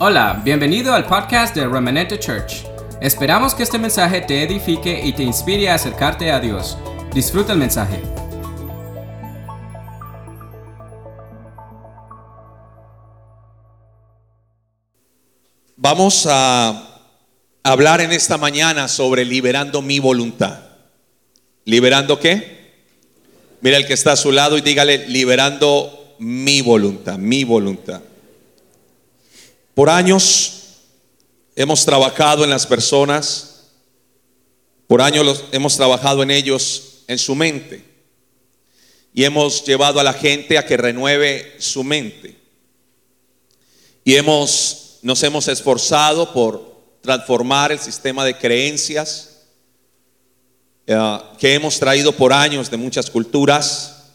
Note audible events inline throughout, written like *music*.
Hola, bienvenido al podcast de Remanente Church. Esperamos que este mensaje te edifique y te inspire a acercarte a Dios. Disfruta el mensaje. Vamos a hablar en esta mañana sobre liberando mi voluntad. ¿Liberando qué? Mira el que está a su lado y dígale, liberando mi voluntad, mi voluntad. Por años hemos trabajado en las personas, por años hemos trabajado en ellos, en su mente. Y hemos llevado a la gente a que renueve su mente. Y hemos, nos hemos esforzado por transformar el sistema de creencias eh, que hemos traído por años de muchas culturas.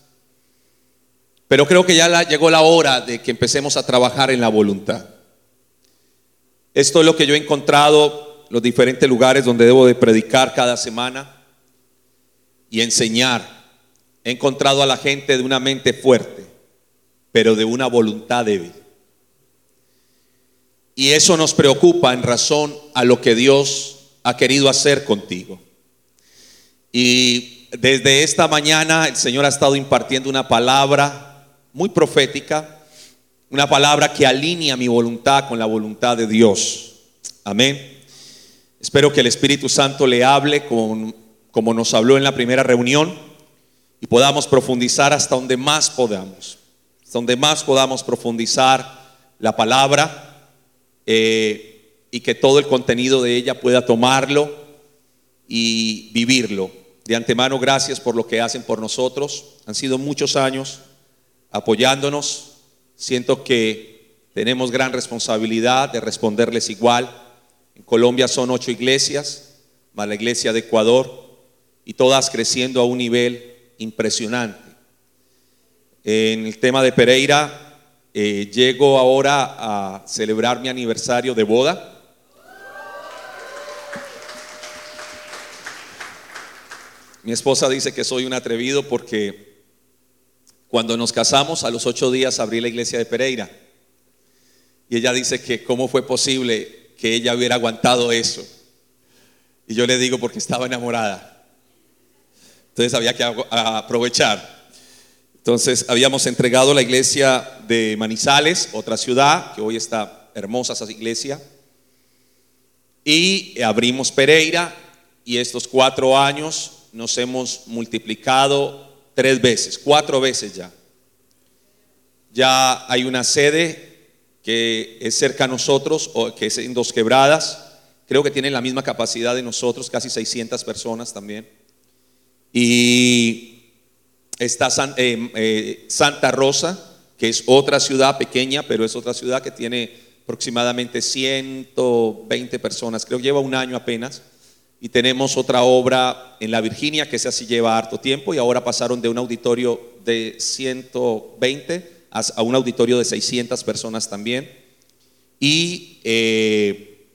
Pero creo que ya llegó la hora de que empecemos a trabajar en la voluntad. Esto es lo que yo he encontrado los diferentes lugares donde debo de predicar cada semana y enseñar. He encontrado a la gente de una mente fuerte, pero de una voluntad débil. Y eso nos preocupa en razón a lo que Dios ha querido hacer contigo. Y desde esta mañana el Señor ha estado impartiendo una palabra muy profética, una palabra que alinea mi voluntad con la voluntad de Dios. Amén. Espero que el Espíritu Santo le hable con- como nos habló en la primera reunión y podamos profundizar hasta donde más podamos, hasta donde más podamos profundizar la palabra eh, y que todo el contenido de ella pueda tomarlo y vivirlo. De antemano, gracias por lo que hacen por nosotros. Han sido muchos años apoyándonos. Siento que tenemos gran responsabilidad de responderles igual. En Colombia son ocho iglesias, más la iglesia de Ecuador, y todas creciendo a un nivel impresionante. En el tema de Pereira, eh, llego ahora a celebrar mi aniversario de boda. Mi esposa dice que soy un atrevido porque cuando nos casamos a los ocho días abrí la iglesia de Pereira. Y ella dice que cómo fue posible que ella hubiera aguantado eso. Y yo le digo porque estaba enamorada. Entonces había que aprovechar. Entonces habíamos entregado la iglesia de Manizales, otra ciudad, que hoy está hermosa esa iglesia. Y abrimos Pereira y estos cuatro años nos hemos multiplicado tres veces, cuatro veces ya. Ya hay una sede que es cerca a nosotros, o que es en Dos Quebradas. Creo que tiene la misma capacidad de nosotros, casi 600 personas también. Y está San- eh, eh, Santa Rosa, que es otra ciudad pequeña, pero es otra ciudad que tiene aproximadamente 120 personas, creo que lleva un año apenas. Y tenemos otra obra en la Virginia, que esa sí lleva harto tiempo, y ahora pasaron de un auditorio de 120 a, a un auditorio de 600 personas también. Y eh,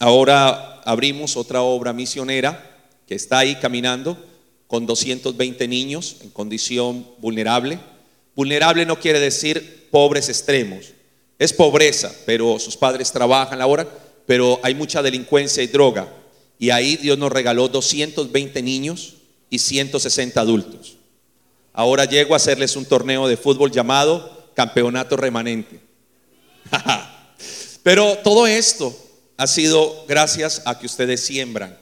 ahora abrimos otra obra misionera que está ahí caminando con 220 niños en condición vulnerable. Vulnerable no quiere decir pobres extremos, es pobreza, pero sus padres trabajan, laboran, pero hay mucha delincuencia y droga. Y ahí Dios nos regaló 220 niños y 160 adultos. Ahora llego a hacerles un torneo de fútbol llamado Campeonato Remanente. *laughs* Pero todo esto ha sido gracias a que ustedes siembran,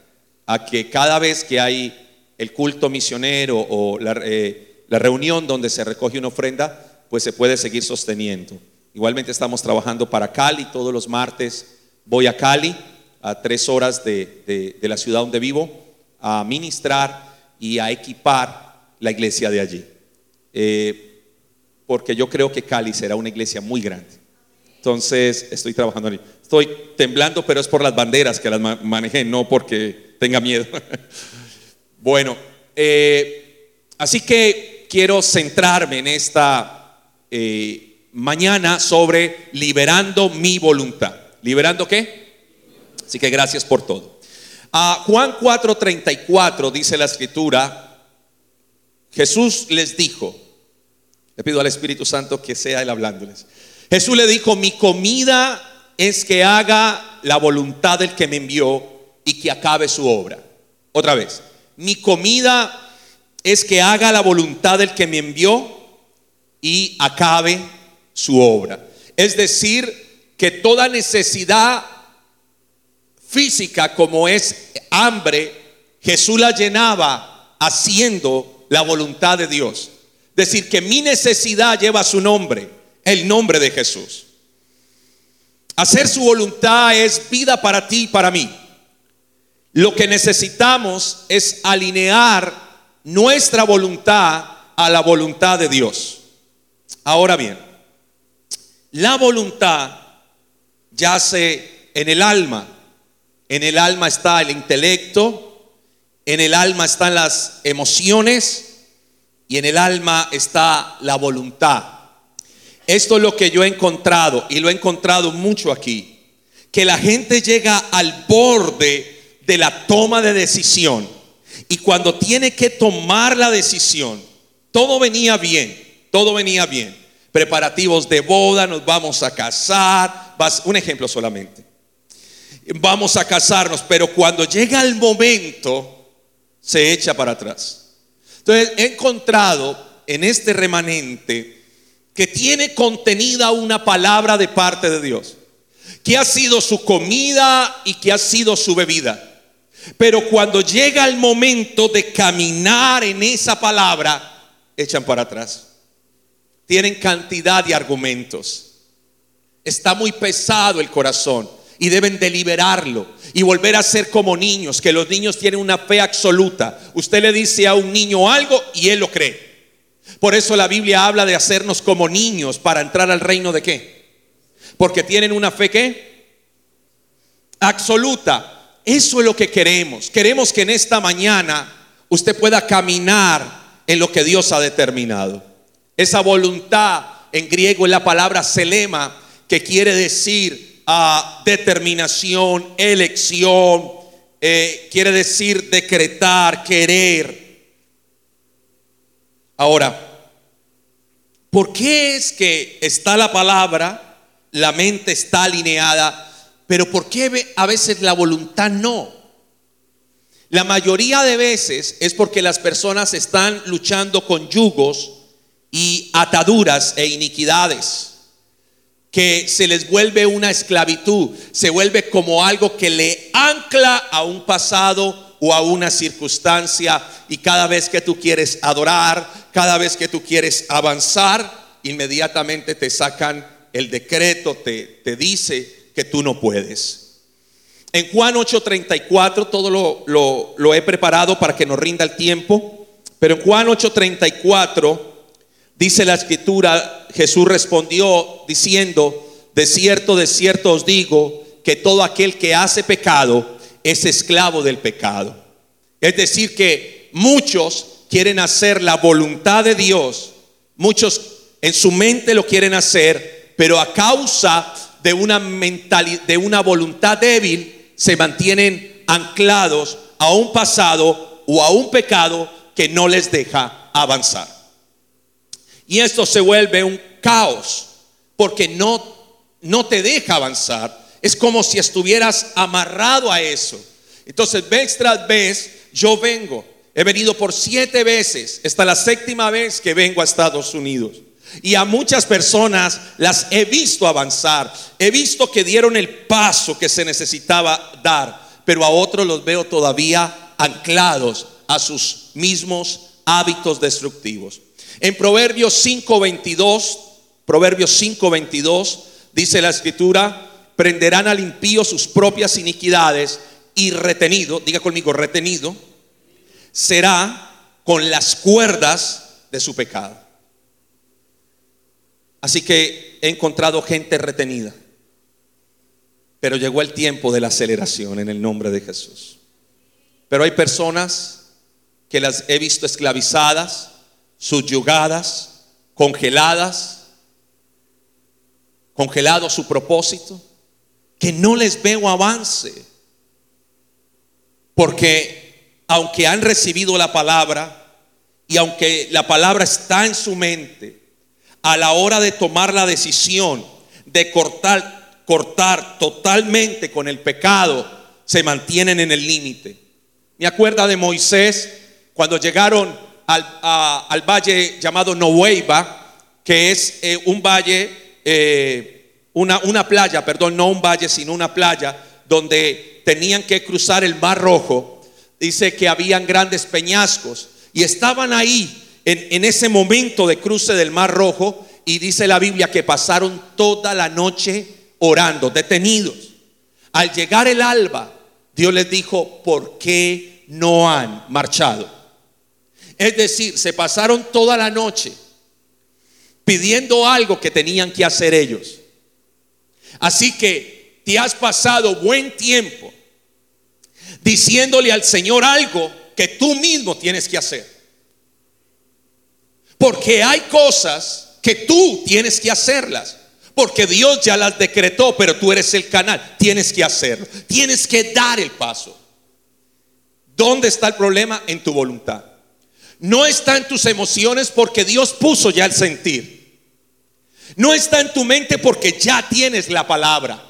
a que cada vez que hay el culto misionero o la, eh, la reunión donde se recoge una ofrenda, pues se puede seguir sosteniendo. Igualmente estamos trabajando para Cali, todos los martes voy a Cali, a tres horas de, de- de la ciudad donde vivo, a ministrar y a equipar la iglesia de allí. Eh, porque yo creo que Cali será una iglesia muy grande. Entonces estoy trabajando en ello. Estoy temblando, pero es por las banderas que las ma- manejé, no porque tenga miedo. *laughs* bueno, eh, así que quiero centrarme en esta eh, mañana sobre liberando mi voluntad. ¿Liberando qué? Así que gracias por todo. A Juan 4:34 dice la escritura, Jesús les dijo, le pido al Espíritu Santo que sea Él hablándoles. Jesús le dijo, mi comida es que haga la voluntad del que me envió y que acabe su obra. Otra vez, mi comida es que haga la voluntad del que me envió y acabe su obra. Es decir, que toda necesidad física como es hambre, Jesús la llenaba haciendo la voluntad de Dios. Decir que mi necesidad lleva su nombre, el nombre de Jesús. Hacer su voluntad es vida para ti y para mí. Lo que necesitamos es alinear nuestra voluntad a la voluntad de Dios. Ahora bien, la voluntad yace en el alma. En el alma está el intelecto, en el alma están las emociones y en el alma está la voluntad. Esto es lo que yo he encontrado y lo he encontrado mucho aquí. Que la gente llega al borde de la toma de decisión y cuando tiene que tomar la decisión, todo venía bien, todo venía bien. Preparativos de boda, nos vamos a casar, un ejemplo solamente. Vamos a casarnos, pero cuando llega el momento, se echa para atrás. Entonces, he encontrado en este remanente que tiene contenida una palabra de parte de Dios, que ha sido su comida y que ha sido su bebida. Pero cuando llega el momento de caminar en esa palabra, echan para atrás. Tienen cantidad de argumentos. Está muy pesado el corazón y deben deliberarlo y volver a ser como niños, que los niños tienen una fe absoluta. Usted le dice a un niño algo y él lo cree. Por eso la Biblia habla de hacernos como niños para entrar al reino de qué? Porque tienen una fe qué? Absoluta. Eso es lo que queremos. Queremos que en esta mañana usted pueda caminar en lo que Dios ha determinado. Esa voluntad en griego es la palabra selema, que quiere decir ah, determinación, elección, eh, quiere decir decretar, querer. Ahora, ¿por qué es que está la palabra, la mente está alineada, pero por qué a veces la voluntad no? La mayoría de veces es porque las personas están luchando con yugos y ataduras e iniquidades que se les vuelve una esclavitud, se vuelve como algo que le ancla a un pasado o a una circunstancia y cada vez que tú quieres adorar, cada vez que tú quieres avanzar, inmediatamente te sacan el decreto, te, te dice que tú no puedes. En Juan 8:34, todo lo, lo, lo he preparado para que nos rinda el tiempo, pero en Juan 8:34 dice la escritura, Jesús respondió diciendo, de cierto, de cierto os digo, que todo aquel que hace pecado es esclavo del pecado. Es decir, que muchos quieren hacer la voluntad de Dios, muchos en su mente lo quieren hacer, pero a causa de una mentalidad, de una voluntad débil, se mantienen anclados a un pasado o a un pecado que no les deja avanzar. Y esto se vuelve un caos, porque no, no te deja avanzar. Es como si estuvieras amarrado a eso. Entonces, vez tras vez, yo vengo He venido por siete veces, esta la séptima vez que vengo a Estados Unidos. Y a muchas personas las he visto avanzar, he visto que dieron el paso que se necesitaba dar, pero a otros los veo todavía anclados a sus mismos hábitos destructivos. En Proverbios 5:22, Proverbios 5:22 dice la escritura, prenderán al impío sus propias iniquidades y retenido, diga conmigo, retenido será con las cuerdas de su pecado. Así que he encontrado gente retenida. Pero llegó el tiempo de la aceleración en el nombre de Jesús. Pero hay personas que las he visto esclavizadas, subyugadas, congeladas, congelado su propósito, que no les veo avance. Porque aunque han recibido la palabra y aunque la palabra está en su mente, a la hora de tomar la decisión de cortar cortar totalmente con el pecado, se mantienen en el límite. Me acuerda de Moisés cuando llegaron al, valle llamado Nohueiba, que es eh, un valle, eh, una, una playa, perdón, no un valle, sino una playa, donde tenían que cruzar el Mar Rojo. Dice que habían grandes peñascos y estaban ahí en, en ese momento de cruce del Mar Rojo y dice la Biblia que pasaron toda la noche orando, detenidos. Al llegar el alba, Dios les dijo, ¿por qué no han marchado? Es decir, se pasaron toda la noche pidiendo algo que tenían que hacer ellos. Así que te has pasado buen tiempo diciéndole al Señor algo que tú mismo tienes que hacer. Porque hay cosas que tú tienes que hacerlas. Porque Dios ya las decretó, pero tú eres el canal. Tienes que hacerlo. Tienes que dar el paso. ¿Dónde está el problema? En tu voluntad. No está en tus emociones porque Dios puso ya el sentir. No está en tu mente porque ya tienes la palabra.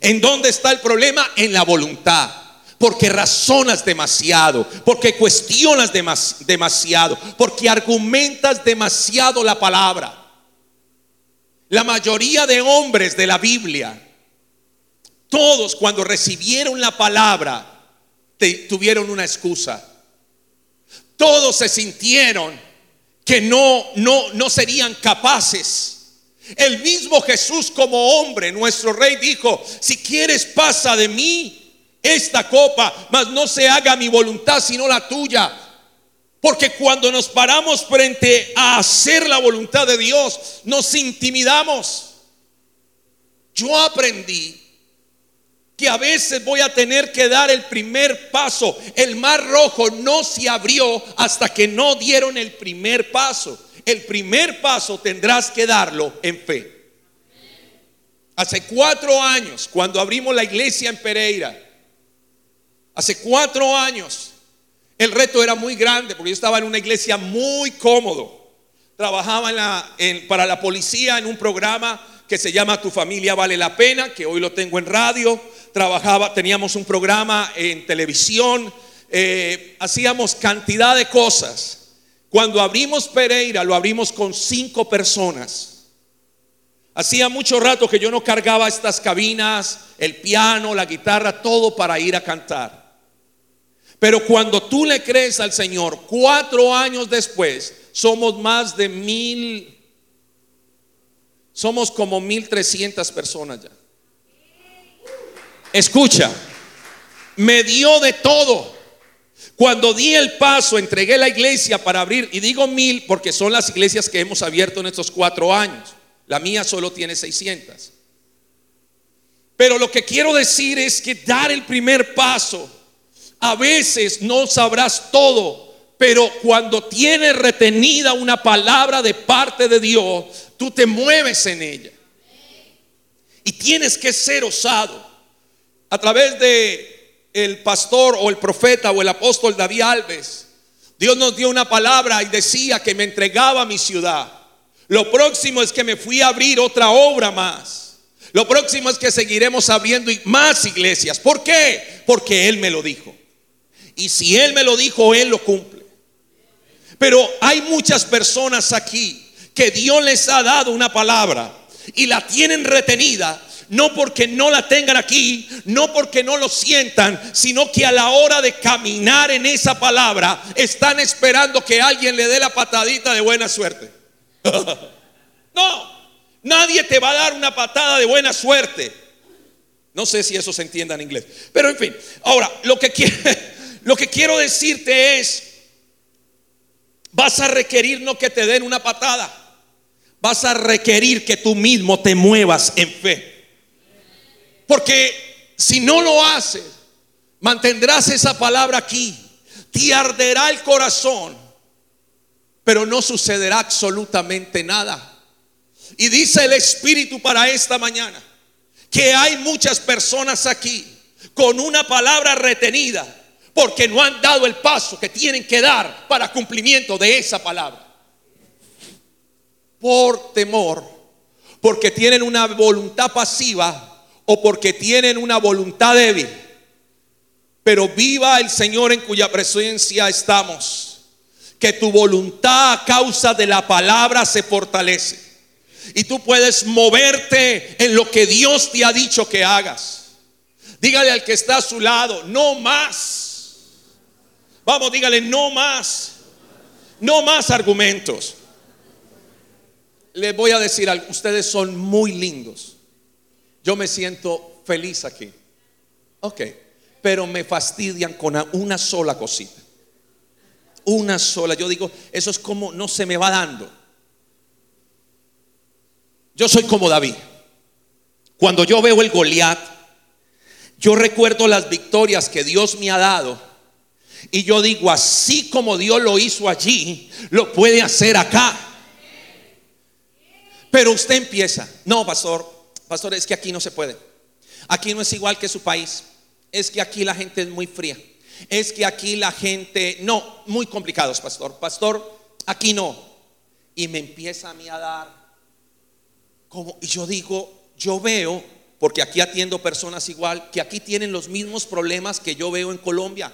¿En dónde está el problema? En la voluntad porque razonas demasiado, porque cuestionas demasiado, porque argumentas demasiado la palabra. La mayoría de hombres de la Biblia, todos cuando recibieron la palabra, tuvieron una excusa. Todos se sintieron que no, no, no serían capaces. El mismo Jesús como hombre, nuestro rey, dijo, si quieres pasa de mí esta copa, mas no se haga mi voluntad sino la tuya. Porque cuando nos paramos frente a hacer la voluntad de Dios, nos intimidamos. Yo aprendí que a veces voy a tener que dar el primer paso. El mar rojo no se abrió hasta que no dieron el primer paso. El primer paso tendrás que darlo en fe. Hace cuatro años, cuando abrimos la iglesia en Pereira, Hace cuatro años el reto era muy grande porque yo estaba en una iglesia muy cómodo. Trabajaba para la policía en un programa que se llama Tu familia vale la pena, que hoy lo tengo en radio. Trabajaba, teníamos un programa en televisión, eh, hacíamos cantidad de cosas. Cuando abrimos Pereira, lo abrimos con cinco personas. Hacía mucho rato que yo no cargaba estas cabinas, el piano, la guitarra, todo para ir a cantar. Pero cuando tú le crees al Señor, cuatro años después, somos más de mil, somos como mil trescientas personas ya. Escucha, me dio de todo. Cuando di el paso, entregué la iglesia para abrir, y digo mil porque son las iglesias que hemos abierto en estos cuatro años. La mía solo tiene 600. Pero lo que quiero decir es que dar el primer paso a veces no sabrás todo, pero cuando tienes retenida una palabra de parte de Dios, tú te mueves en ella. Y tienes que ser osado. A través de el pastor o el profeta o el apóstol David Alves, Dios nos dio una palabra y decía que me entregaba mi ciudad. Lo próximo es que me fui a abrir otra obra más. Lo próximo es que seguiremos abriendo más iglesias. ¿Por qué? Porque Él me lo dijo. Y si Él me lo dijo, Él lo cumple. Pero hay muchas personas aquí que Dios les ha dado una palabra y la tienen retenida. No porque no la tengan aquí, no porque no lo sientan, sino que a la hora de caminar en esa palabra están esperando que alguien le dé la patadita de buena suerte. *laughs* no, nadie te va a dar una patada de buena suerte. No sé si eso se entienda en inglés, pero en fin. Ahora, lo que quiere *laughs* lo que quiero decirte es, vas a requerir no que te den una patada, vas a requerir que tú mismo te muevas en fe. Porque si no lo haces, mantendrás esa palabra aquí, te arderá el corazón, pero no sucederá absolutamente nada. Y dice el Espíritu para esta mañana que hay muchas personas aquí con una palabra retenida porque no han dado el paso que tienen que dar para cumplimiento de esa palabra. Por temor, porque tienen una voluntad pasiva o porque tienen una voluntad débil. Pero viva el Señor en cuya presencia estamos. Que tu voluntad a causa de la palabra se fortalece. Y tú puedes moverte en lo que Dios te ha dicho que hagas. Dígale al que está a su lado, no más. Vamos, dígale, no más. No más argumentos. Les voy a decir algo, ustedes son muy lindos. Yo me siento feliz aquí. Ok, pero me fastidian con una sola cosita. Una sola. Yo digo, eso es como no se me va dando. Yo soy como David. Cuando yo veo el Goliat, yo recuerdo las victorias que Dios me ha dado. Y yo digo, así como Dios lo hizo allí, lo puede hacer acá. Pero usted empieza, no, pastor, pastor, es que aquí no se puede. Aquí no es igual que su país. Es que aquí la gente es muy fría. Es que aquí la gente, no, muy complicados, pastor. Pastor, aquí no. Y me empieza a mí a dar como, y yo digo, yo veo porque aquí atiendo personas igual, que aquí tienen los mismos problemas que yo veo en Colombia.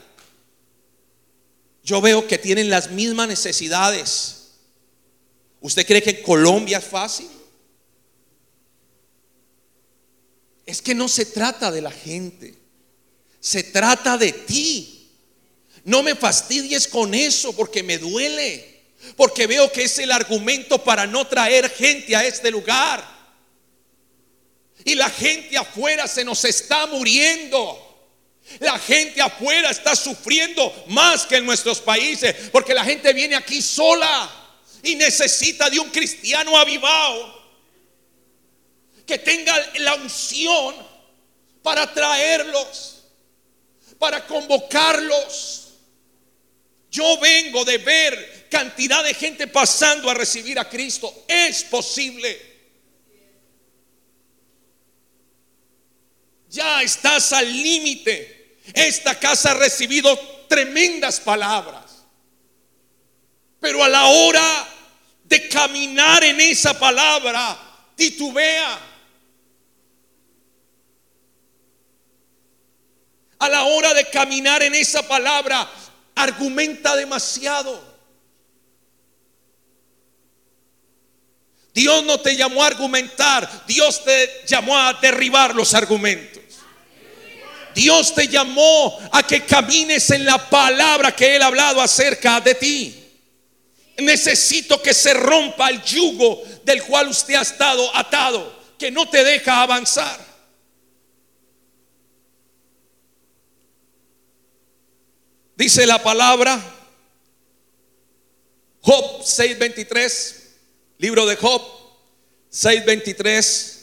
Yo veo que tienen las mismas necesidades. ¿Usted cree que en Colombia es fácil? Es que no se trata de la gente, se trata de ti. No me fastidies con eso porque me duele, porque veo que es el argumento para no traer gente a este lugar. Y la gente afuera se nos está muriendo. La gente afuera está sufriendo más que en nuestros países, porque la gente viene aquí sola y necesita de un cristiano avivado que tenga la unción para traerlos, para convocarlos. Yo vengo de ver cantidad de gente pasando a recibir a Cristo. Es posible. Ya estás al límite. Esta casa ha recibido tremendas palabras. Pero a la hora de caminar en esa palabra, titubea. A la hora de caminar en esa palabra, argumenta demasiado. Dios no te llamó a argumentar, Dios te llamó a derribar los argumentos. Dios te llamó a que camines en la palabra que Él ha hablado acerca de ti. Necesito que se rompa el yugo del cual usted ha estado atado, que no te deja avanzar. Dice la palabra, Job 6:23, libro de Job 6:23,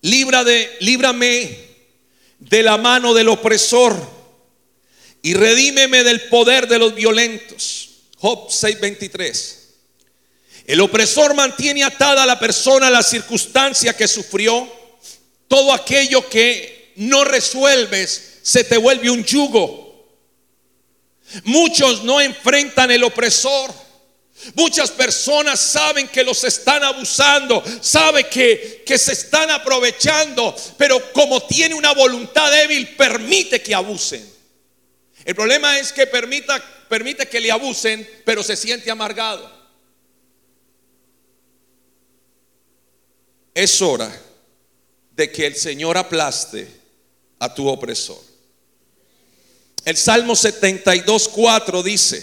libra de, líbrame de la mano del opresor y redímeme del poder de los violentos. Job 6:23. El opresor mantiene atada a la persona la circunstancia que sufrió. Todo aquello que no resuelves se te vuelve un yugo. Muchos no enfrentan el opresor Muchas personas saben que los están abusando, saben que, que se están aprovechando, pero como tiene una voluntad débil, permite que abusen. El problema es que permita, permite que le abusen, pero se siente amargado. Es hora de que el Señor aplaste a tu opresor. El Salmo 72, 4 dice,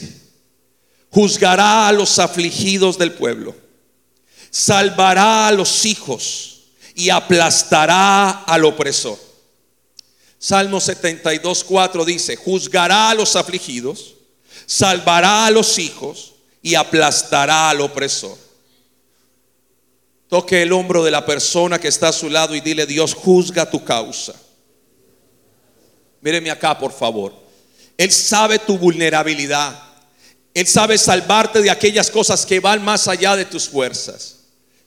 juzgará a los afligidos del pueblo, salvará a los hijos y aplastará al opresor. Salmo 72, 4 dice, juzgará a los afligidos, salvará a los hijos y aplastará al opresor. Toque el hombro de la persona que está a su lado y dile, Dios juzga tu causa. Míreme acá, por favor. Él sabe tu vulnerabilidad. Él sabe salvarte de aquellas cosas que van más allá de tus fuerzas.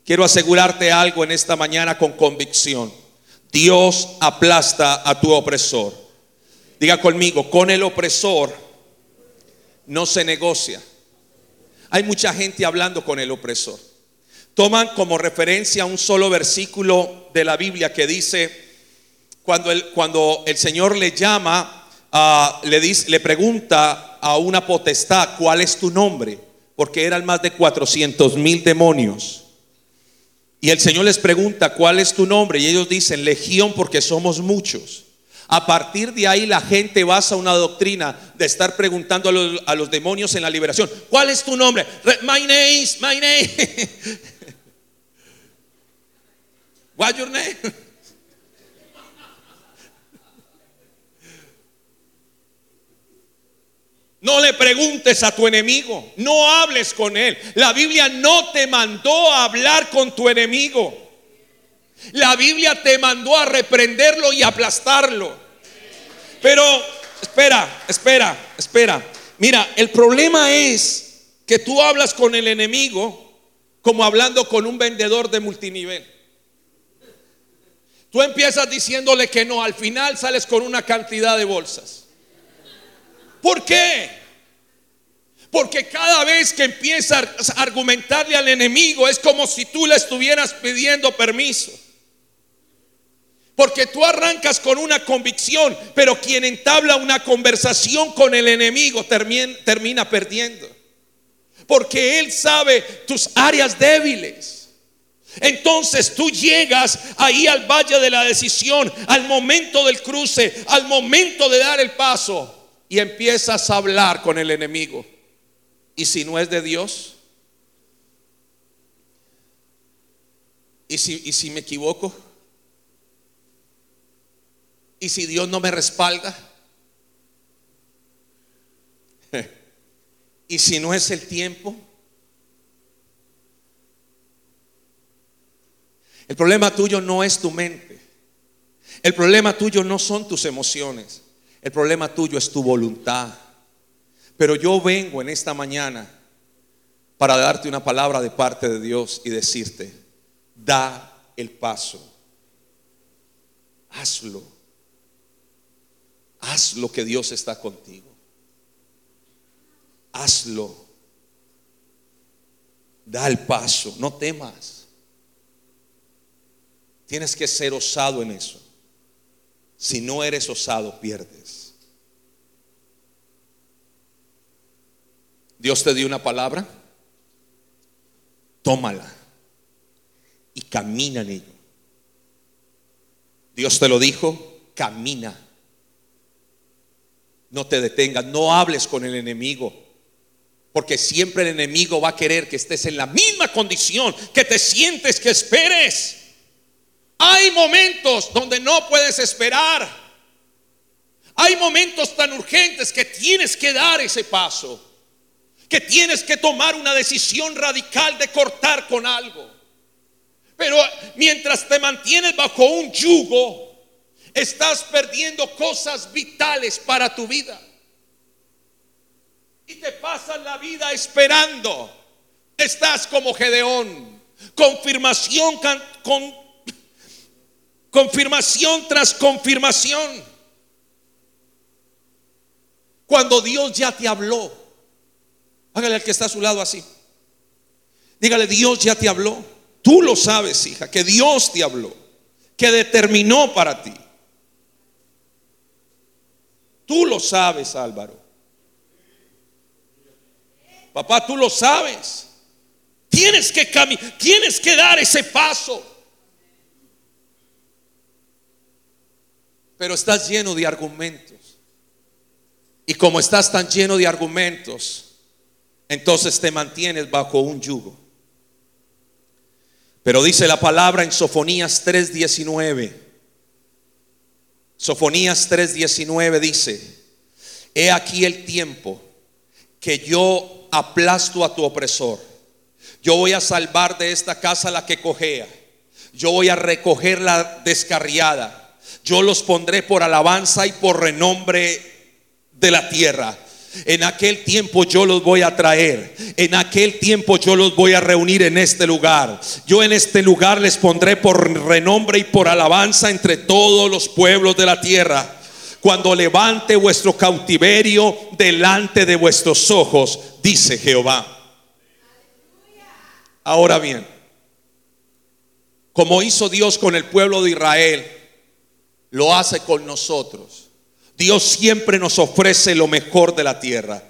Quiero asegurarte algo en esta mañana con convicción. Dios aplasta a tu opresor. Diga conmigo, con el opresor no se negocia. Hay mucha gente hablando con el opresor. toman como referencia un solo versículo de la Biblia que dice, cuando el, cuando el Señor le llama, ah, le, pregunta a una potestad, ¿cuál es tu nombre? Porque eran más de 400 mil demonios. Y el Señor les pregunta, ¿cuál es tu nombre? Y ellos dicen, Legión, porque somos muchos. A partir de ahí la gente basa una doctrina de estar preguntando a los, demonios en la liberación, ¿cuál es tu nombre? Re- My name, my name. *laughs* What's your name? No le preguntes a tu enemigo, no hables con él. La Biblia no te mandó a hablar con tu enemigo. La Biblia te mandó a reprenderlo y aplastarlo. Pero, espera, espera, espera. Mira, el problema es que tú hablas con el enemigo como hablando con un vendedor de multinivel. Tú empiezas diciéndole que no, al final sales con una cantidad de bolsas. ¿Por qué? Porque cada vez que empiezas a argumentarle al enemigo es como si tú le estuvieras pidiendo permiso. Porque tú arrancas con una convicción, pero quien entabla una conversación con el enemigo termina, termina perdiendo. Porque él sabe tus áreas débiles. Entonces tú llegas ahí al valle de la decisión, al momento del cruce, al momento de dar el paso y empiezas a hablar con el enemigo. ¿Y si no es de Dios? ¿Y si, y si me equivoco? ¿Y si Dios no me respalda? *laughs* ¿Y si no es el tiempo? El problema tuyo no es tu mente. El problema tuyo no son tus emociones. El problema tuyo es tu voluntad. Pero yo vengo en esta mañana para darte una palabra de parte de Dios y decirte, da el paso. Hazlo. Haz lo que Dios está contigo. Hazlo. Da el paso, no temas. Tienes que ser osado en eso. Si no eres osado, pierdes. Dios te dio una palabra, tómala y camina en ello. Dios te lo dijo, camina. No te detengas, no hables con el enemigo. Porque siempre el enemigo va a querer que estés en la misma condición, que te sientes, que esperes. Hay momentos donde no puedes esperar. Hay momentos tan urgentes que tienes que dar ese paso. Que tienes que tomar una decisión radical de cortar con algo. Pero mientras te mantienes bajo un yugo, estás perdiendo cosas vitales para tu vida. Y te pasas la vida esperando. Estás como Gedeón. Confirmación con confirmación tras confirmación. Cuando Dios ya te habló. Hágale al que está a su lado así. Dígale, Dios ya te habló. Tú lo sabes, hija, que Dios te habló, que determinó para ti. Tú lo sabes, Álvaro. Papá, tú lo sabes. Tienes que caminar, tienes que dar ese paso. Pero estás lleno de argumentos. Y como estás tan lleno de argumentos, entonces te mantienes bajo un yugo. Pero dice la palabra en Sofonías 3:19. Sofonías 3:19 dice, he aquí el tiempo que yo aplasto a tu opresor. Yo voy a salvar de esta casa la que cojea. Yo voy a recoger la descarriada. Yo los pondré por alabanza y por renombre de la tierra. En aquel tiempo yo los voy a traer. En aquel tiempo yo los voy a reunir en este lugar. Yo en este lugar les pondré por renombre y por alabanza entre todos los pueblos de la tierra. Cuando levante vuestro cautiverio delante de vuestros ojos, dice Jehová. Ahora bien, como hizo Dios con el pueblo de Israel, lo hace con nosotros. Dios siempre nos ofrece lo mejor de la tierra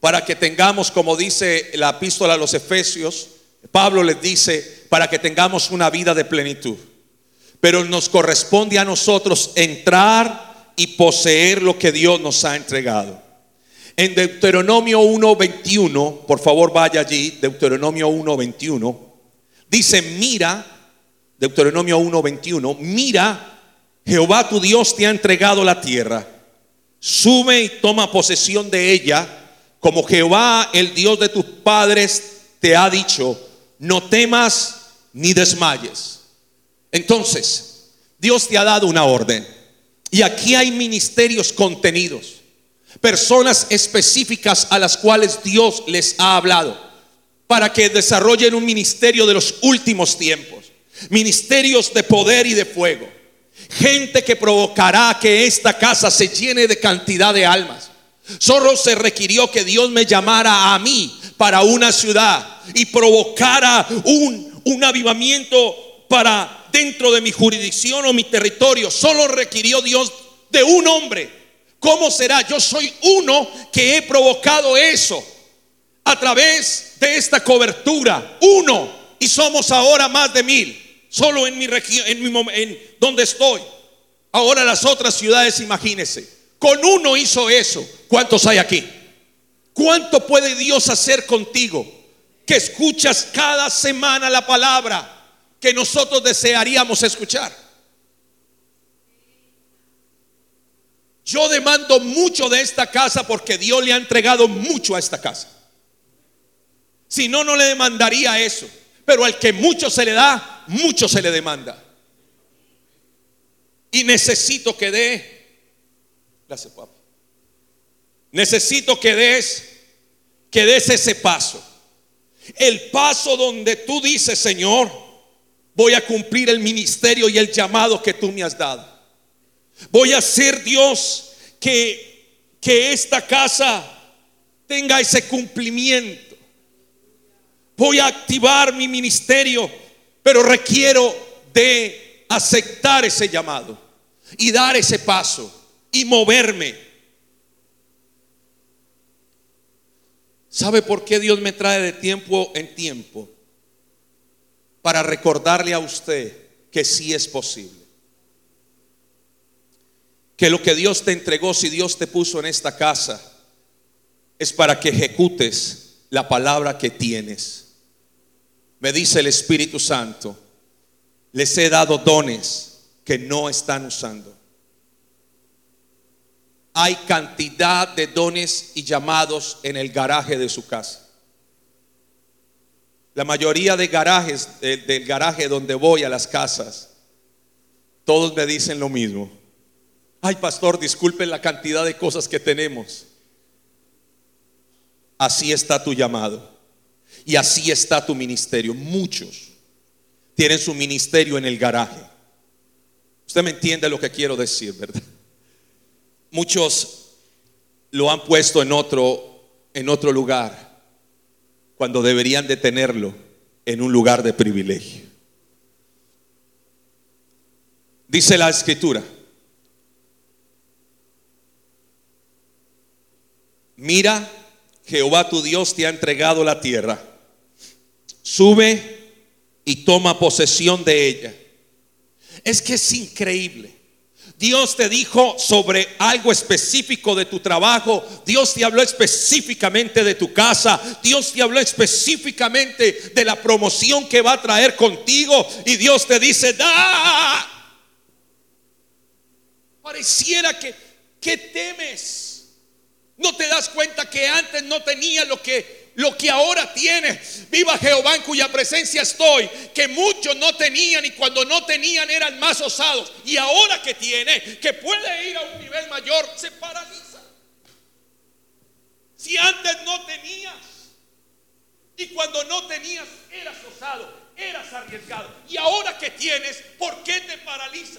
para que tengamos, como dice la epístola a los Efesios, Pablo les dice, para que tengamos una vida de plenitud. Pero nos corresponde a nosotros entrar y poseer lo que Dios nos ha entregado. En Deuteronomio 1:21, por favor vaya allí, Deuteronomio 1:21, dice, mira, Deuteronomio 1:21, mira, Jehová tu Dios te ha entregado la tierra, sube y toma posesión de ella, como Jehová, el Dios de tus padres, te ha dicho, no temas ni desmayes. Entonces, Dios te ha dado una orden. Y aquí hay ministerios contenidos, personas específicas a las cuales Dios les ha hablado para que desarrollen un ministerio de los últimos tiempos, ministerios de poder y de fuego, gente que provocará que esta casa se llene de cantidad de almas. Solo se requirió que Dios me llamara a mí para una ciudad y provocara un, un avivamiento para dentro de mi jurisdicción o mi territorio. Solo requirió Dios de un hombre. ¿Cómo será? Yo soy uno que he provocado eso a través de esta cobertura. Uno. Y somos ahora más de mil. Solo en mi región, en, mi, en donde estoy. Ahora las otras ciudades, imagínense. Con uno hizo eso. ¿Cuántos hay aquí? ¿Cuánto puede Dios hacer contigo? Que escuchas cada semana la palabra que nosotros desearíamos escuchar. Yo demando mucho de esta casa porque Dios le ha entregado mucho a esta casa. Si no, no le demandaría eso. Pero al que mucho se le da, mucho se le demanda. Y necesito que dé. Gracias, papá. Necesito que des, que des ese paso. El paso donde tú dices, Señor, voy a cumplir el ministerio y el llamado que tú me has dado. Voy a ser Dios que, que esta casa tenga ese cumplimiento. Voy a activar mi ministerio, pero requiero de aceptar ese llamado y dar ese paso y moverme ¿Sabe por qué Dios me trae de tiempo en tiempo? Para recordarle a usted que sí es posible. Que lo que Dios te entregó, si Dios te puso en esta casa, es para que ejecutes la palabra que tienes. Me dice el Espíritu Santo, les he dado dones que no están usando hay cantidad de dones y llamados en el garaje de su casa. La mayoría de garajes, del garaje donde voy a las casas, todos me dicen lo mismo. Ay, pastor, disculpen la cantidad de cosas que tenemos. Así está tu llamado. Y así está tu ministerio. Muchos tienen su ministerio en el garaje. Usted me entiende lo que quiero decir, ¿verdad? Muchos lo han puesto en otro, en otro lugar cuando deberían de tenerlo en un lugar de privilegio. Dice la escritura, mira, Jehová tu Dios te ha entregado la tierra, sube y toma posesión de ella. Es que es increíble. Dios te dijo sobre algo específico de tu trabajo. Dios te habló específicamente de tu casa. Dios te habló específicamente de la promoción que va a traer contigo. Y Dios te dice, da. Pareciera que, que temes. No te das cuenta que antes no tenía lo que lo que ahora tiene Viva Jehová en cuya presencia estoy, que muchos no tenían y cuando no tenían eran más osados. Y ahora que tiene, que puede ir a un nivel mayor, se paraliza. Si antes no tenías y cuando no tenías eras osado, eras arriesgado. Y ahora que tienes, ¿por qué te paraliza?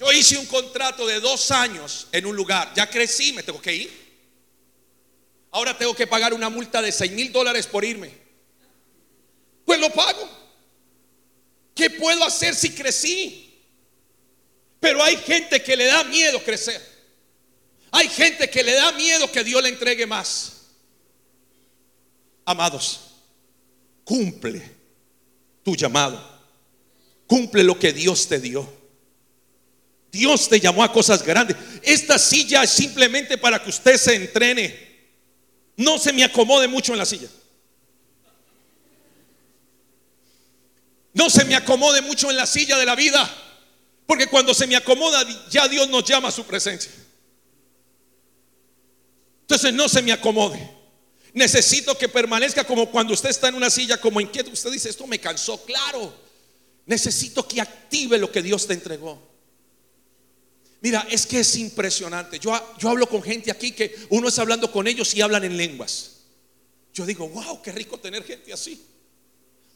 Yo hice un contrato de dos años en un lugar, ya crecí, me tengo que ir. Ahora tengo que pagar una multa de 6 mil dólares por irme. Pues lo pago. ¿Qué puedo hacer si crecí? Pero hay gente que le da miedo crecer. Hay gente que le da miedo que Dios le entregue más. Amados, cumple tu llamado. Cumple lo que Dios te dio. Dios te llamó a cosas grandes. Esta silla es simplemente para que usted se entrene. No se me acomode mucho en la silla. No se me acomode mucho en la silla de la vida, porque cuando se me acomoda ya Dios nos llama a su presencia. Entonces no se me acomode. Necesito que permanezca como cuando usted está en una silla como inquieto. Usted dice, esto me cansó, claro. Necesito que active lo que Dios te entregó. Mira, es que es impresionante. Yo, yo hablo con gente aquí que uno está hablando con ellos y hablan en lenguas. Yo digo, wow, qué rico tener gente así.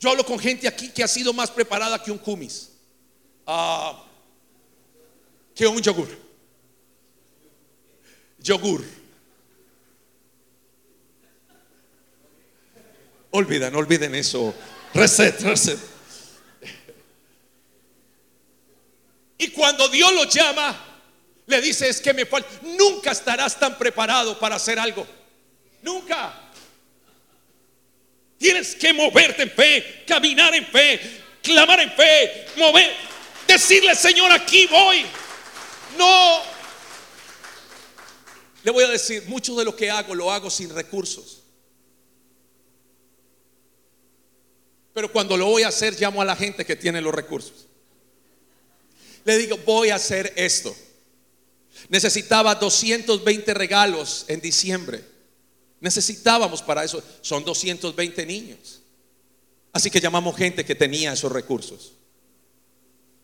Yo hablo con gente aquí que ha sido más preparada que un kumis, ah, que un yogur. Yogur. Olviden, olviden eso. Reset, reset. Y cuando Dios lo llama, le dice, es que me falta. Nunca estarás tan preparado para hacer algo. Nunca. Tienes que moverte en fe, caminar en fe, clamar en fe, mover, decirle, Señor, aquí voy. No. Le voy a decir, mucho de lo que hago lo hago sin recursos. Pero cuando lo voy a hacer, llamo a la gente que tiene los recursos. Le digo, voy a hacer esto. Necesitaba 220 regalos en diciembre. Necesitábamos para eso, son 220 niños. Así que llamamos gente que tenía esos recursos.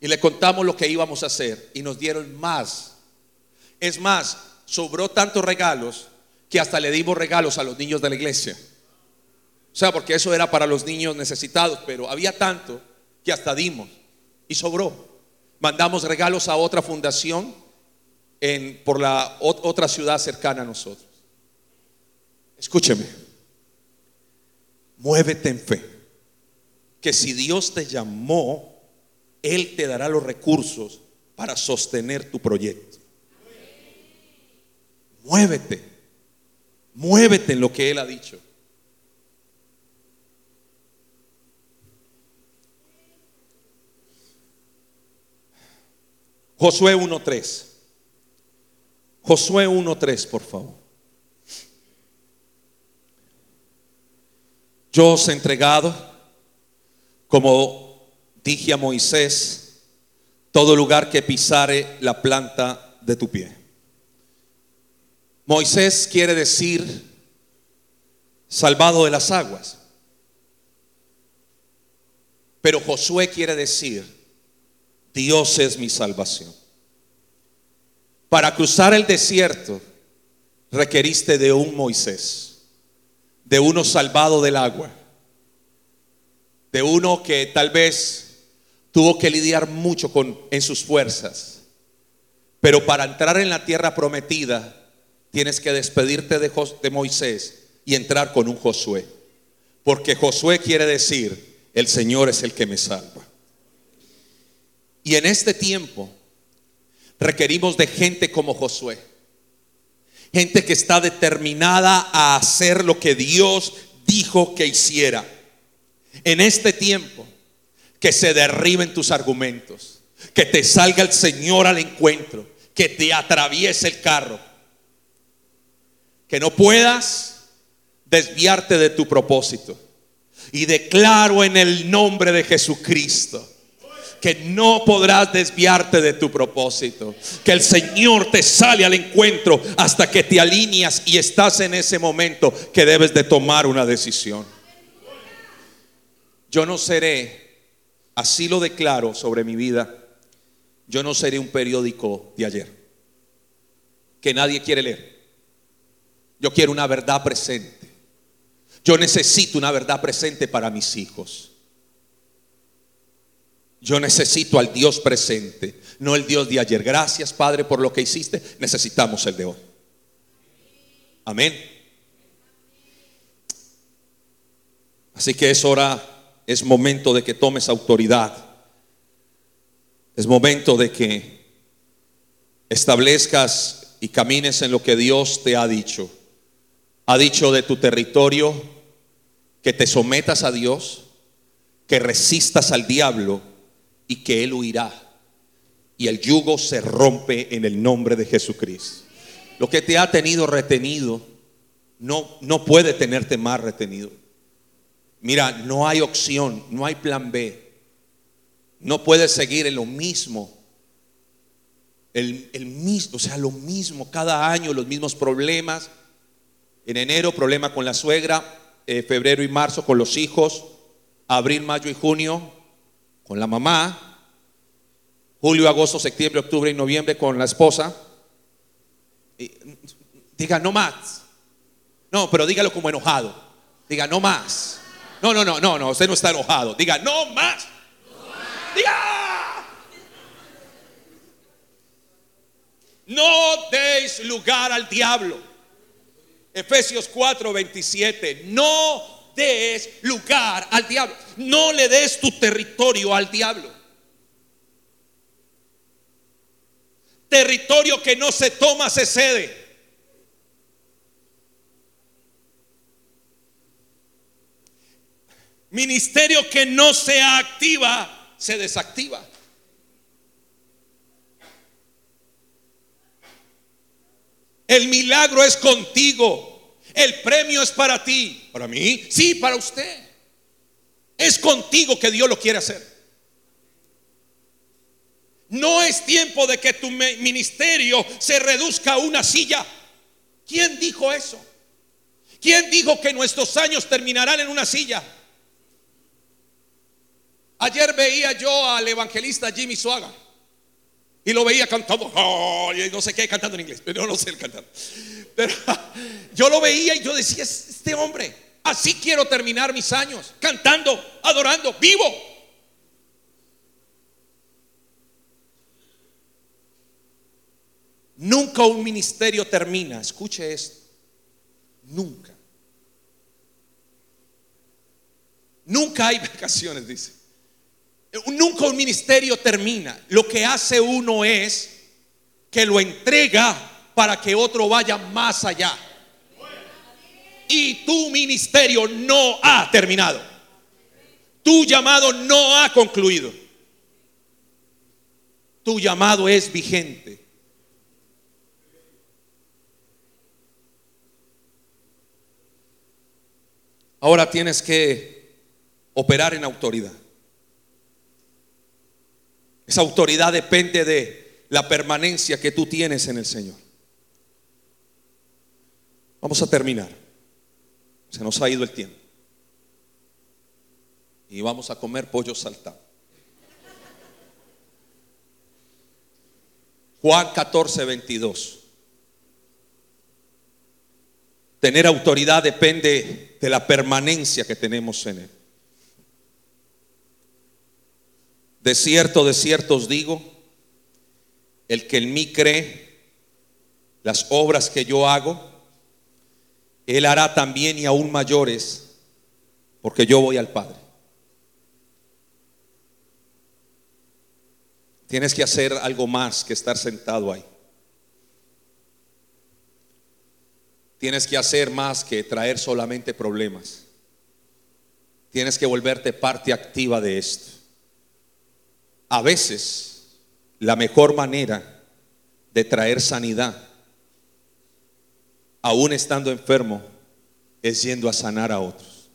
Y le contamos lo que íbamos a hacer y nos dieron más. Es más, sobró tantos regalos que hasta le dimos regalos a los niños de la iglesia. O sea, porque eso era para los niños necesitados, pero había tanto que hasta dimos y sobró. Mandamos regalos a otra fundación en, por la otra ciudad cercana a nosotros. Escúcheme, muévete en fe, que si Dios te llamó, Él te dará los recursos para sostener tu proyecto. Muévete, muévete en lo que Él ha dicho. Josué 1.3. Josué 1.3, por favor. Yo os he entregado, como dije a Moisés, todo lugar que pisare la planta de tu pie. Moisés quiere decir salvado de las aguas. Pero Josué quiere decir, Dios es mi salvación. Para cruzar el desierto requeriste de un Moisés de uno salvado del agua, de uno que tal vez tuvo que lidiar mucho con, en sus fuerzas, pero para entrar en la tierra prometida tienes que despedirte de, de Moisés y entrar con un Josué, porque Josué quiere decir, el Señor es el que me salva. Y en este tiempo requerimos de gente como Josué Gente que está determinada a hacer lo que Dios dijo que hiciera. En este tiempo, que se derriben tus argumentos, que te salga el Señor al encuentro, que te atraviese el carro, que no puedas desviarte de tu propósito. Y declaro en el nombre de Jesucristo que no podrás desviarte de tu propósito. Que el Señor te sale al encuentro hasta que te alineas y estás en ese momento que debes de tomar una decisión. Yo no seré, así lo declaro sobre mi vida, yo no seré un periódico de ayer que nadie quiere leer. Yo quiero una verdad presente. Yo necesito una verdad presente para mis hijos. Yo necesito al Dios presente, no el Dios de ayer. Gracias, Padre, por lo que hiciste. Necesitamos el de hoy. Amén. Así que es hora, es momento de que tomes autoridad Es momento de que establezcas y camines en lo que Dios te ha dicho. Ha dicho de tu territorio que te sometas a Dios, que resistas al diablo y que Él huirá. Y el yugo se rompe en el nombre de Jesucristo. Lo que te ha tenido retenido no, no puede tenerte más retenido. Mira, no hay opción, no hay plan B. No puedes seguir en lo mismo. El, el mismo, o sea, lo mismo, cada año los mismos problemas. En enero, problema con la suegra. Eh, febrero y marzo con los hijos. Abril, mayo y junio con la mamá. Julio, agosto, septiembre, octubre y noviembre con la esposa. diga, no más. No, pero dígalo como enojado. Diga, no más. No, no, no, no, no, usted no está enojado. Diga, no más. Diga. No deis lugar al diablo. Efesios 4, 27. No des lugar al diablo. No le des tu territorio al diablo. Territorio que no se toma, se cede. Ministerio que no se activa, se desactiva. El milagro es contigo. El premio es para ti. ¿Para mí? Sí, para usted. Es contigo que Dios lo quiere hacer. No es tiempo de que tu ministerio se reduzca a una silla. ¿Quién dijo eso? ¿Quién dijo que nuestros años terminarán en una silla? Ayer veía yo al evangelista Jimmy Suaga y lo veía cantando, oh, no sé qué, cantando en inglés, pero no sé el cantar. Pero yo lo veía y yo decía, este hombre, así quiero terminar mis años, cantando, adorando, vivo. Nunca un ministerio termina, escuche esto, nunca. Nunca hay *laughs* vacaciones, dice. Nunca un ministerio termina. Lo que hace uno es que lo entrega para que otro vaya más allá. Y tu ministerio no ha terminado. Tu llamado no ha concluido. Tu llamado es vigente. Ahora tienes que operar en autoridad. Esa autoridad depende de la permanencia que tú tienes en el Señor. Vamos a terminar. Se nos ha ido el tiempo. Y vamos a comer pollo saltado. Juan 14, 22. Tener autoridad depende de la permanencia que tenemos en Él. De cierto, de cierto os digo, el que en mí cree, las obras que yo hago, él hará también y aún mayores, porque yo voy al Padre. Tienes que hacer algo más que estar sentado ahí. Tienes que hacer más que traer solamente problemas. Tienes que volverte parte activa de esto. A veces la mejor manera de traer sanidad, aún estando enfermo, es yendo a sanar a otros.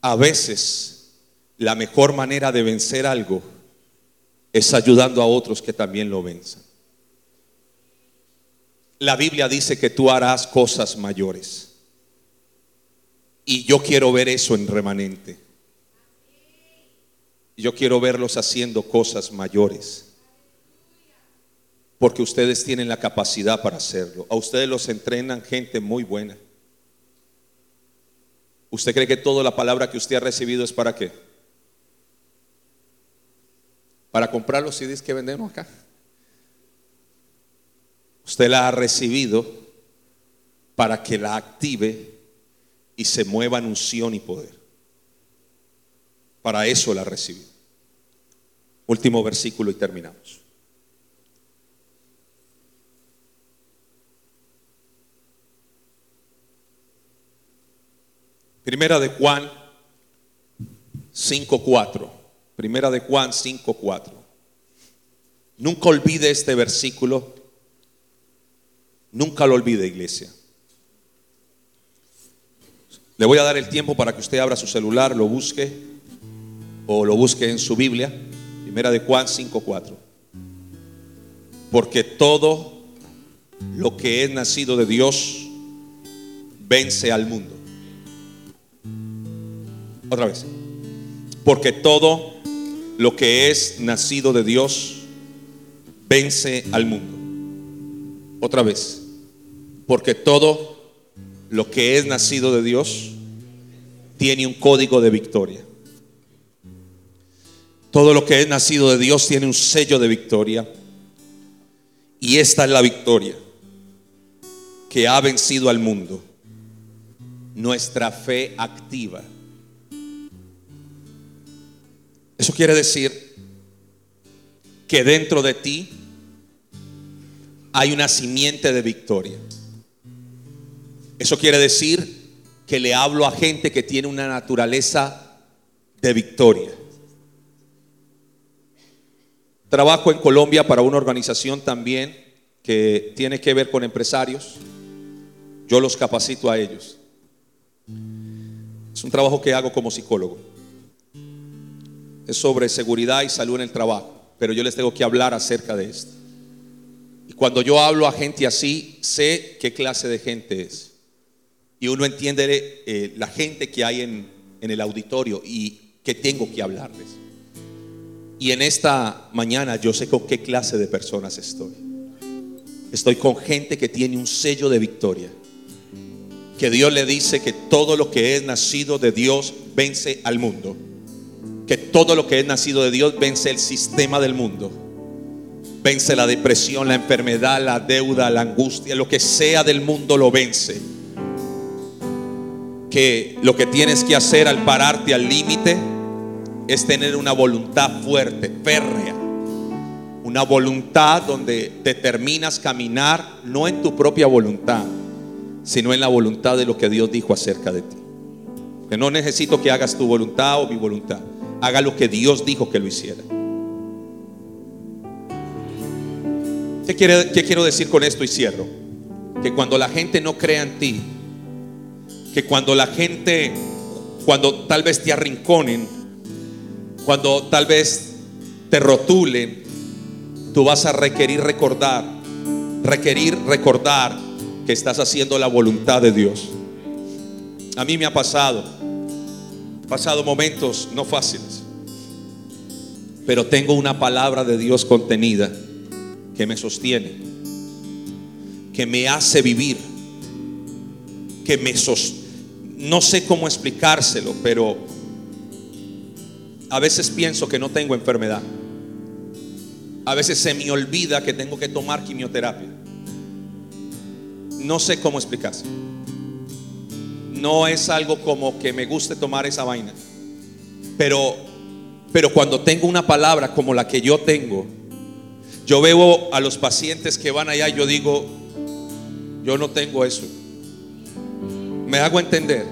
A veces la mejor manera de vencer algo es ayudando a otros que también lo venzan. La Biblia dice que tú harás cosas mayores. Y yo quiero ver eso en remanente. Yo quiero verlos haciendo cosas mayores. Porque ustedes tienen la capacidad para hacerlo. A ustedes los entrenan gente muy buena. ¿Usted cree que toda la palabra que usted ha recibido es para qué? Para comprar los CDs que vendemos acá. Usted la ha recibido para que la active y se mueva en unción y poder. Para eso la recibido. Último versículo y terminamos. Primera de Juan 5.4. Primera de Juan 5.4. Nunca olvide este versículo. Nunca lo olvide, iglesia. Le voy a dar el tiempo para que usted abra su celular, lo busque o lo busque en su Biblia. Primera de Juan 5:4. Porque todo lo que es nacido de Dios vence al mundo. Otra vez. Porque todo lo que es nacido de Dios vence al mundo. Otra vez. Porque todo lo que es nacido de Dios tiene un código de victoria. Todo lo que es nacido de Dios tiene un sello de victoria. Y esta es la victoria que ha vencido al mundo. Nuestra fe activa. Eso quiere decir que dentro de ti hay una simiente de victoria. Eso quiere decir que le hablo a gente que tiene una naturaleza de victoria. Trabajo en Colombia para una organización también que tiene que ver con empresarios. Yo los capacito a ellos. Es un trabajo que hago como psicólogo. Es sobre seguridad y salud en el trabajo, pero yo les tengo que hablar acerca de esto. Y cuando yo hablo a gente así, sé qué clase de gente es. Y uno entiende eh, la gente que hay en, en el auditorio y que tengo que hablarles. Y en esta mañana yo sé con qué clase de personas estoy. Estoy con gente que tiene un sello de victoria. Que Dios le dice que todo lo que es nacido de Dios vence al mundo. Que todo lo que es nacido de Dios vence el sistema del mundo. Vence la depresión, la enfermedad, la deuda, la angustia, lo que sea del mundo lo vence. Que lo que tienes que hacer al pararte al límite es tener una voluntad fuerte, férrea. Una voluntad donde determinas caminar no en tu propia voluntad, sino en la voluntad de lo que Dios dijo acerca de ti. Que no necesito que hagas tu voluntad o mi voluntad. Haga lo que Dios dijo que lo hiciera. ¿Qué, ¿Qué quiero decir con esto y cierro? Que cuando la gente no crea en ti, que cuando la gente, cuando tal vez te arrinconen, cuando tal vez te rotulen, tú vas a requerir recordar, requerir recordar que estás haciendo la voluntad de Dios. A mí me ha pasado, pasado momentos no fáciles, pero tengo una palabra de Dios contenida que me sostiene, que me hace vivir, que me sostiene. No sé cómo explicárselo, pero a veces pienso que no tengo enfermedad. A veces se me olvida que tengo que tomar quimioterapia. No sé cómo explicarse. No es algo como que me guste tomar esa vaina. Pero pero cuando tengo una palabra como la que yo tengo, yo veo a los pacientes que van allá y yo digo, yo no tengo eso. Me hago entender.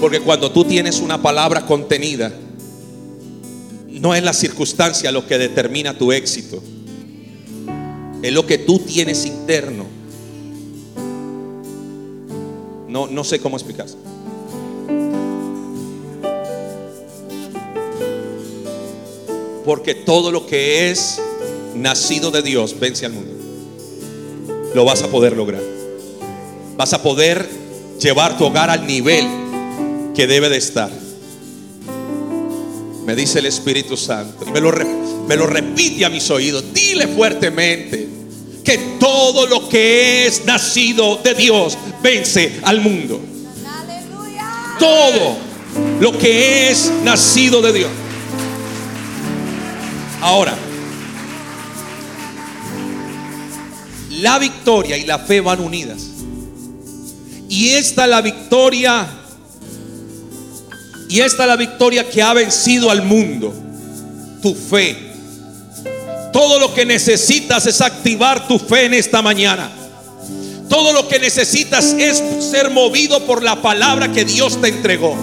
Porque cuando tú tienes una palabra contenida, no es la circunstancia lo que determina tu éxito. Es lo que tú tienes interno. No, no sé cómo explicarse. Porque todo lo que es nacido de Dios vence al mundo. Lo vas a poder lograr. Vas a poder llevar tu hogar al nivel que debe de estar. Me dice el Espíritu Santo. Y me lo, me lo repite a mis oídos. Dile fuertemente que todo lo que es nacido de Dios vence al mundo. Todo lo que es nacido de Dios. Ahora, la victoria y la fe van unidas. Y esta la victoria y esta es la victoria que ha vencido al mundo. tu fe. Todo lo que necesitas es activar tu fe en esta mañana. Todo lo que necesitas es ser movido por la palabra que Dios te entregó.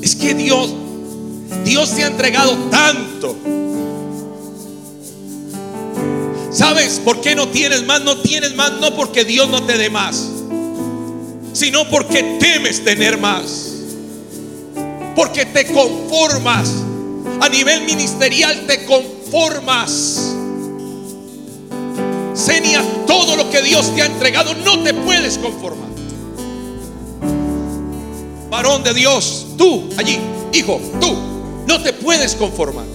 Es que Dios, Dios te ha entregado tanto. ¿Sabes por qué no tienes más? No tienes más no porque Dios no te dé más, sino porque temes tener más. Porque te conformas. A nivel ministerial te conformas. Senia, todo lo que Dios te ha entregado no te puedes conformar. Varón de Dios, tú allí, hijo, tú no te puedes conformar.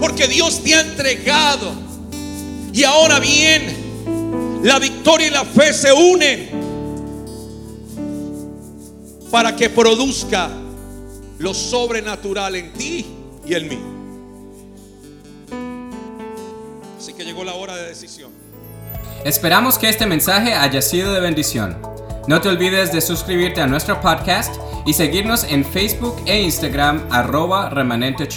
Porque Dios te ha entregado. Y ahora bien, la victoria y la fe se unen para que produzca lo sobrenatural en ti y en mí. Así que llegó la hora de decisión. Esperamos que este mensaje haya sido de bendición. No te olvides de suscribirte a nuestro podcast y seguirnos en Facebook e Instagram arroba remanente.